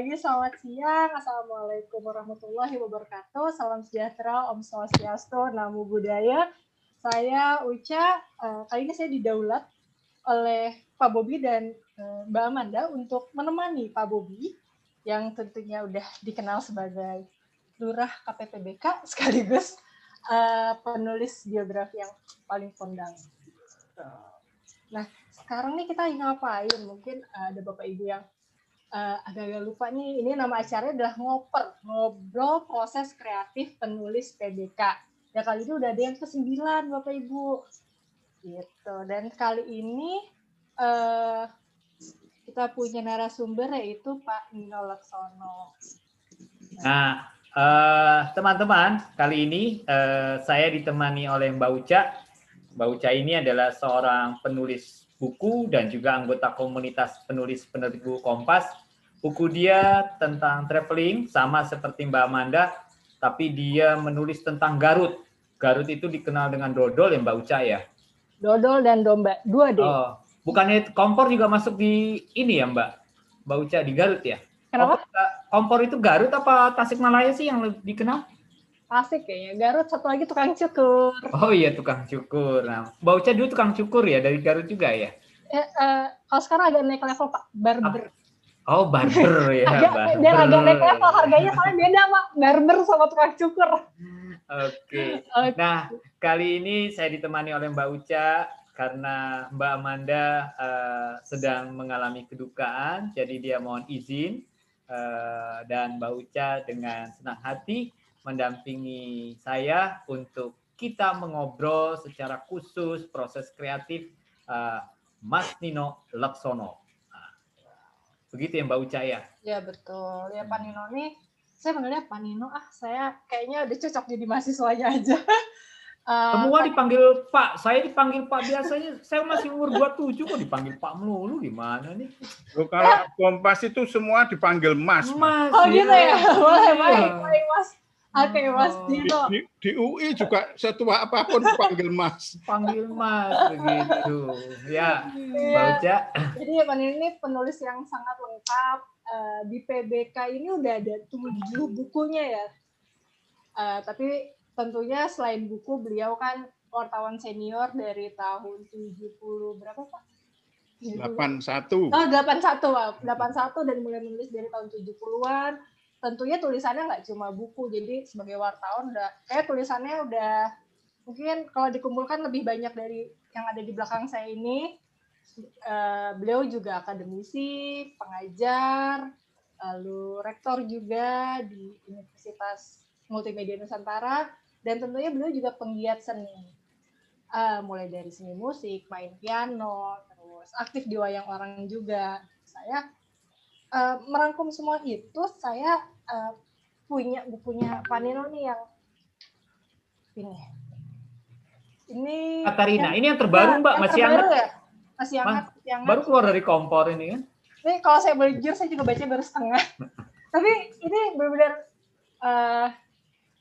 lagi selamat siang. Assalamualaikum warahmatullahi wabarakatuh. Salam sejahtera, Om Swastiastu, Namo Buddhaya. Saya Uca, uh, kali ini saya didaulat oleh Pak Bobi dan uh, Mbak Amanda untuk menemani Pak Bobi yang tentunya udah dikenal sebagai Lurah KPPBK sekaligus uh, penulis biografi yang paling kondang. Nah, sekarang nih kita ngapain? Mungkin ada Bapak Ibu yang uh, agak-agak lupa nih, ini nama acaranya adalah ngoper, ngobrol proses kreatif penulis PBK. Ya kali ini udah ada yang ke-9 Bapak Ibu. Gitu. Dan kali ini uh, kita punya narasumber yaitu Pak Nino Laksono. Nah, uh, teman-teman, kali ini uh, saya ditemani oleh Mbak Uca. Mbak Uca ini adalah seorang penulis buku dan juga anggota komunitas penulis penerbit buku Kompas. Buku dia tentang traveling sama seperti Mbak Amanda, tapi dia menulis tentang Garut. Garut itu dikenal dengan dodol ya Mbak Uca ya? Dodol dan domba, dua deh. Oh, bukannya kompor juga masuk di ini ya Mbak? Mbak Uca di Garut ya? Kenapa? Kompor, kompor itu Garut apa Tasikmalaya sih yang lebih dikenal? Tasik kayaknya. Garut satu lagi tukang cukur. Oh iya tukang cukur. Nah, Mbak Uca dulu tukang cukur ya dari Garut juga ya? Eh, uh, kalau sekarang agak naik level Pak, barber. Oh barber ya. agak, barber. Agak naik level harganya soalnya beda Pak, barber sama tukang cukur. Oke. Okay. Okay. Nah kali ini saya ditemani oleh Mbak Uca karena Mbak Amanda uh, sedang mengalami kedukaan, jadi dia mohon izin uh, dan Mbak Uca dengan senang hati mendampingi saya untuk kita mengobrol secara khusus proses kreatif uh, Mas Nino Laksono. Nah, begitu ya Mbak Uca ya? Ya betul. Ya Pak Nino nih, saya panggilnya Pak Nino. Ah saya kayaknya udah cocok jadi mahasiswanya aja. Uh, Semua dipanggil Pak, saya dipanggil Pak biasanya. Saya masih umur 27 kok dipanggil Pak melulu gimana nih? Loh, kalau Kompas itu semua dipanggil Mas. Mas. Oh gitu ya. Boleh, baik, baik Mas. Oke, okay, Mas Dino. Di, di, UI juga setua apa pun dipanggil Mas. Panggil Mas begitu. Ya, Mbak Uca. Jadi ya Pak ini penulis yang sangat lengkap. Uh, di PBK ini udah ada tujuh bukunya ya. Uh, tapi tentunya selain buku, beliau kan wartawan senior dari tahun 70 berapa Pak? 81. Oh, 81, Pak. 81 dan mulai menulis dari tahun 70-an tentunya tulisannya nggak cuma buku jadi sebagai wartawan udah kayak tulisannya udah mungkin kalau dikumpulkan lebih banyak dari yang ada di belakang saya ini uh, beliau juga akademisi pengajar lalu rektor juga di Universitas Multimedia Nusantara dan tentunya beliau juga penggiat seni. Uh, mulai dari seni musik main piano terus aktif di wayang orang juga. Saya uh, merangkum semua itu saya uh, punya bukunya Panino nih yang ini. Ini Katarina ini yang terbaru mbak. yang masih hangat? ya? masih hangat, masih hangat. baru keluar dari kompor ini kan? Ini kalau saya boleh jujur saya juga baca baru setengah. Tapi ini benar-benar uh,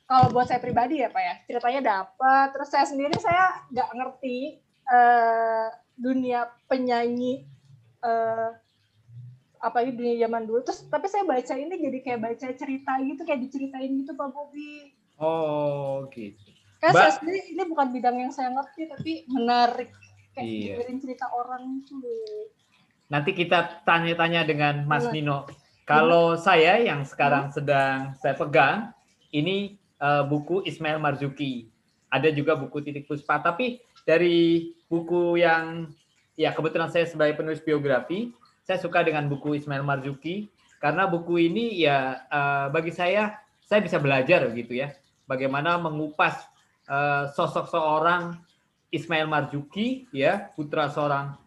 kalau buat saya pribadi ya pak ya ceritanya dapat. Terus saya sendiri saya nggak ngerti uh, dunia penyanyi uh, apalagi dunia zaman dulu. Terus tapi saya baca ini jadi kayak baca cerita gitu kayak diceritain gitu Pak Bobi. Oh gitu. Kan saya sendiri ini bukan bidang yang saya ngerti tapi menarik. Kayak iya. dengerin cerita orang itu nanti kita tanya-tanya dengan Mas. Nino. Kalau saya yang sekarang hmm. sedang saya pegang ini uh, buku Ismail Marzuki. Ada juga buku Titik Puspa. Tapi dari buku yang ya kebetulan saya sebagai penulis biografi saya suka dengan buku Ismail Marzuki. Karena buku ini ya uh, bagi saya saya bisa belajar gitu ya. Bagaimana mengupas uh, sosok seorang Ismail Marzuki ya putra seorang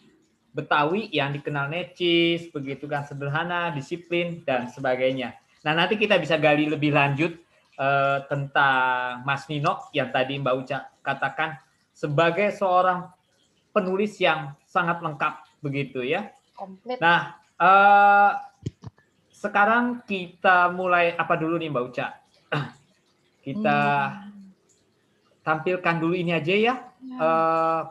Betawi yang dikenal necis begitu kan sederhana disiplin dan sebagainya. Nah nanti kita bisa gali lebih lanjut uh, tentang Mas Nino yang tadi Mbak Uca katakan sebagai seorang penulis yang sangat lengkap begitu ya komplit. Nah, uh, sekarang kita mulai apa dulu nih Mbak Uca? kita hmm. tampilkan dulu ini aja ya. ya. Uh,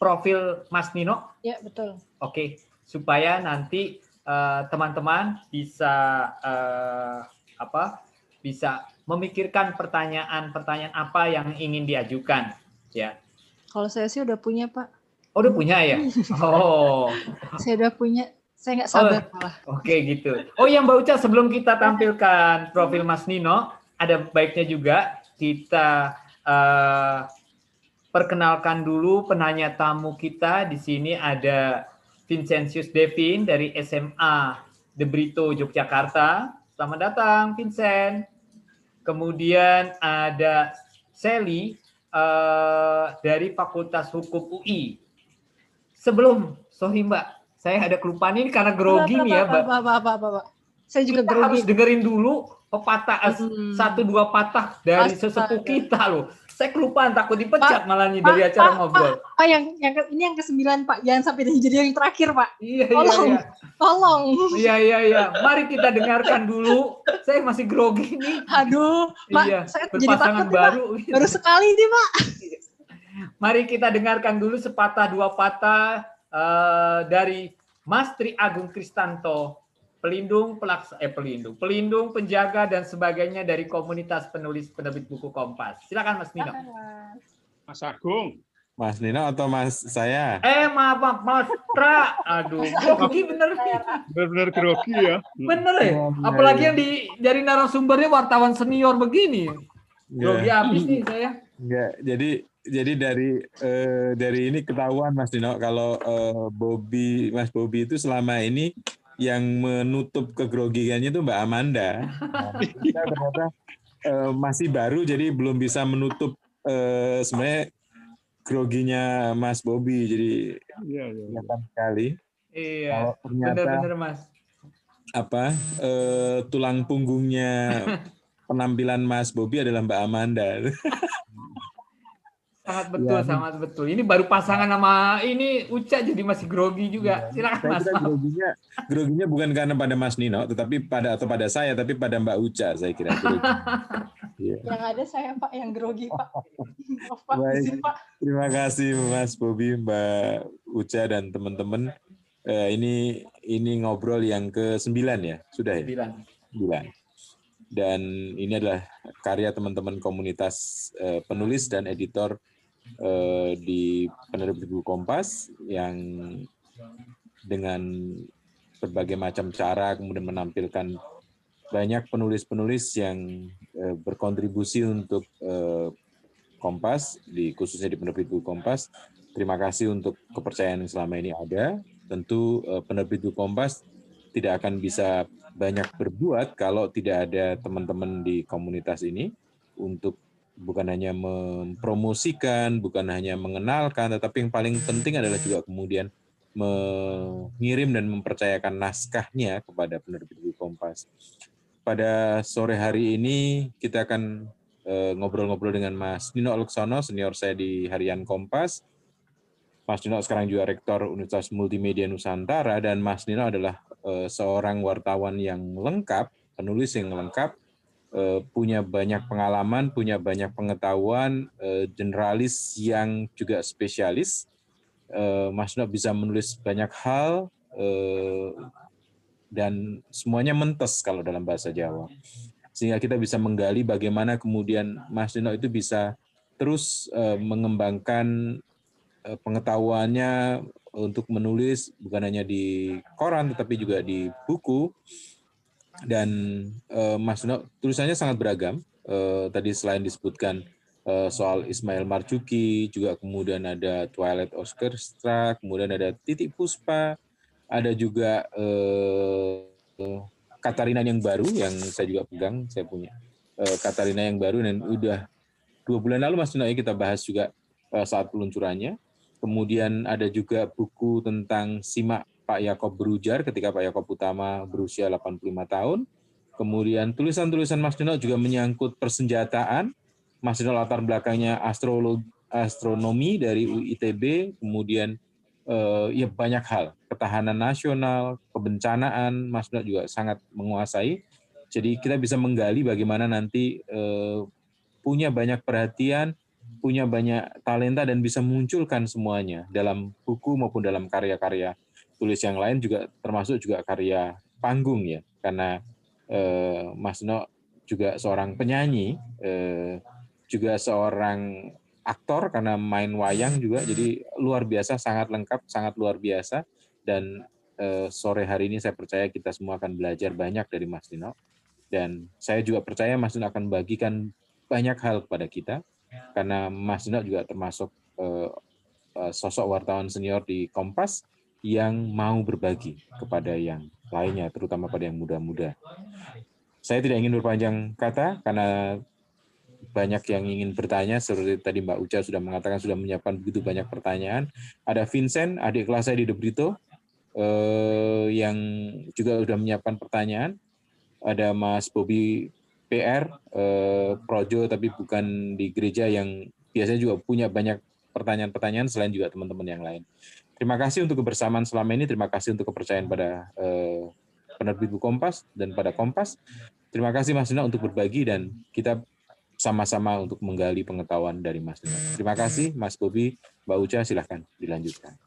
profil Mas Nino. Ya, betul. Oke, supaya nanti eh, teman-teman bisa eh, apa? Bisa memikirkan pertanyaan-pertanyaan apa yang ingin diajukan, ya. Kalau saya sih udah punya Pak. Oh, udah punya ya? Oh, Saya udah punya. Saya nggak sabar malah. oke gitu. Oh, yang Mbak Uca sebelum kita tampilkan profil Mas Nino, ada baiknya juga kita eh, perkenalkan dulu penanya tamu kita. Di sini ada Vincentius Devin dari SMA De Brito Yogyakarta. Selamat datang, Vincent. Kemudian ada Sally eh, dari Fakultas Hukum UI. Sebelum, sorry Mbak, saya ada kelupaan ini karena grogi nih ya, Mbak. Pak, Pak, Pak, Pak, Pak. Saya juga Kita grogi. harus dengerin dulu pepatah Hmm. satu dua patah dari Astaga. sesepuh kita loh. Saya kelupaan takut dipecat Pak, malah nih dari Pak, acara Pak, ngobrol. Pak, yang, yang ke- ini yang ke-9, Pak. Jangan sampai jadi yang terakhir, Pak. Iya iya Tolong. iya. Tolong. Iya iya iya. Mari kita dengarkan dulu. Saya masih grogi nih. Aduh, Pak. Iya, saya jadi takut, nih, Pak. baru. Baru sekali nih, Pak. Mari kita dengarkan dulu sepatah dua patah eh, dari Mas Tri Agung Kristanto, pelindung pelaksa eh pelindung, pelindung penjaga dan sebagainya dari komunitas penulis penerbit buku Kompas. Silakan Mas Nino. Mas Agung. Mas Nino atau Mas saya? Eh maaf maaf Mas Tra, aduh, grogi bener nih, Benar-benar grogi ya. bener ya. Iya, iya, Apalagi iya. yang di dari narasumbernya wartawan senior begini, grogi Enggak, habis nih saya. enggak. Jadi jadi dari eh, dari ini ketahuan Mas Nino kalau eh, Bobby Mas Bobby itu selama ini yang menutup kegrogiannya itu Mbak Amanda. Nah, kita ternyata eh, masih baru jadi belum bisa menutup eh, sebenarnya groginya Mas Bobby. Jadi Iya, iya. kelihatan sekali Iya, kalau ternyata bener-bener Mas. apa eh, tulang punggungnya penampilan Mas Bobby adalah Mbak Amanda. Sangat betul, Iya. sangat betul. Ini baru pasangan sama ini Uca jadi masih grogi juga. Silakan Saya Mas. groginya, groginya bukan karena pada Mas Nino, tetapi pada atau pada saya, tapi pada Mbak Uca saya kira. grogi. Iya. Yang ada saya, Pak, yang grogi, Pak. Maaf, Pak. Baik. Izin, Pak. Terima kasih Mas Bobby, Mbak Uca dan teman-teman. Eh, ini ini ngobrol yang ke sembilan ya, sudah ya? Sembilan. Sembilan. Dan ini adalah karya teman-teman komunitas eh, penulis dan editor eh, di penerbit buku Kompas yang dengan berbagai macam cara kemudian menampilkan banyak penulis-penulis yang eh, berkontribusi untuk eh, Kompas di khususnya di penerbit buku Kompas. Terima kasih untuk kepercayaan yang selama ini ada. Tentu eh, penerbit buku Kompas tidak akan bisa banyak berbuat kalau tidak ada teman-teman di komunitas ini untuk bukan hanya mempromosikan, bukan hanya mengenalkan, tetapi yang paling penting adalah juga kemudian mengirim dan mempercayakan naskahnya kepada penerbit buku Kompas. Pada sore hari ini kita akan eh, ngobrol-ngobrol dengan Mas Nino Aleksono, senior saya di Harian Kompas. Mas Nino sekarang juga rektor Universitas Multimedia Nusantara dan Mas Nino adalah eh, seorang wartawan yang lengkap, penulis yang lengkap, punya banyak pengalaman, punya banyak pengetahuan, eh, generalis yang juga spesialis. Eh, Mas Nino bisa menulis banyak hal eh, dan semuanya mentes kalau dalam bahasa Jawa. Sehingga kita bisa menggali bagaimana kemudian Mas Nino itu bisa terus eh, mengembangkan eh, pengetahuannya untuk menulis bukan hanya di koran tetapi juga di buku dan eh, Mas Nino tulisannya sangat beragam. Eh, tadi selain disebutkan eh, soal Ismail Marzuki, juga kemudian ada Twilight Orchestra, kemudian ada Titik Puspa, ada juga eh, Katarina yang baru yang saya juga pegang, saya punya eh, Katarina yang baru dan udah dua bulan lalu Mas Nino ya kita bahas juga eh, saat peluncurannya. Kemudian ada juga buku tentang Simak Pak Yakob berujar ketika Pak Yakob Utama berusia 85 tahun. Kemudian tulisan-tulisan Mas Nino juga menyangkut persenjataan. Mas Nino latar belakangnya astrologi, astronomi dari UITB, kemudian eh, ya banyak hal, ketahanan nasional, kebencanaan, Mas Nino juga sangat menguasai. Jadi kita bisa menggali bagaimana nanti eh, punya banyak perhatian, punya banyak talenta dan bisa munculkan semuanya dalam buku maupun dalam karya-karya tulis yang lain juga termasuk juga karya panggung ya, karena eh, Mas No juga seorang penyanyi, eh, juga seorang aktor karena main wayang juga, jadi luar biasa, sangat lengkap, sangat luar biasa. Dan eh, sore hari ini saya percaya kita semua akan belajar banyak dari Mas Nino. Dan saya juga percaya Mas Nino akan bagikan banyak hal kepada kita, karena Mas Nino juga termasuk eh, sosok wartawan senior di Kompas yang mau berbagi kepada yang lainnya, terutama pada yang muda-muda. Saya tidak ingin berpanjang kata karena banyak yang ingin bertanya seperti tadi Mbak Uca sudah mengatakan sudah menyiapkan begitu banyak pertanyaan. Ada Vincent, adik kelas saya di Debrito, eh, yang juga sudah menyiapkan pertanyaan. Ada Mas Bobby PR, eh, Projo tapi bukan di gereja yang biasanya juga punya banyak pertanyaan-pertanyaan selain juga teman-teman yang lain. Terima kasih untuk kebersamaan selama ini. Terima kasih untuk kepercayaan pada eh, penerbit buku Kompas dan pada Kompas. Terima kasih Mas Nina untuk berbagi dan kita sama-sama untuk menggali pengetahuan dari Mas Nina. Terima kasih Mas Bobi, Mbak Uca, silahkan dilanjutkan.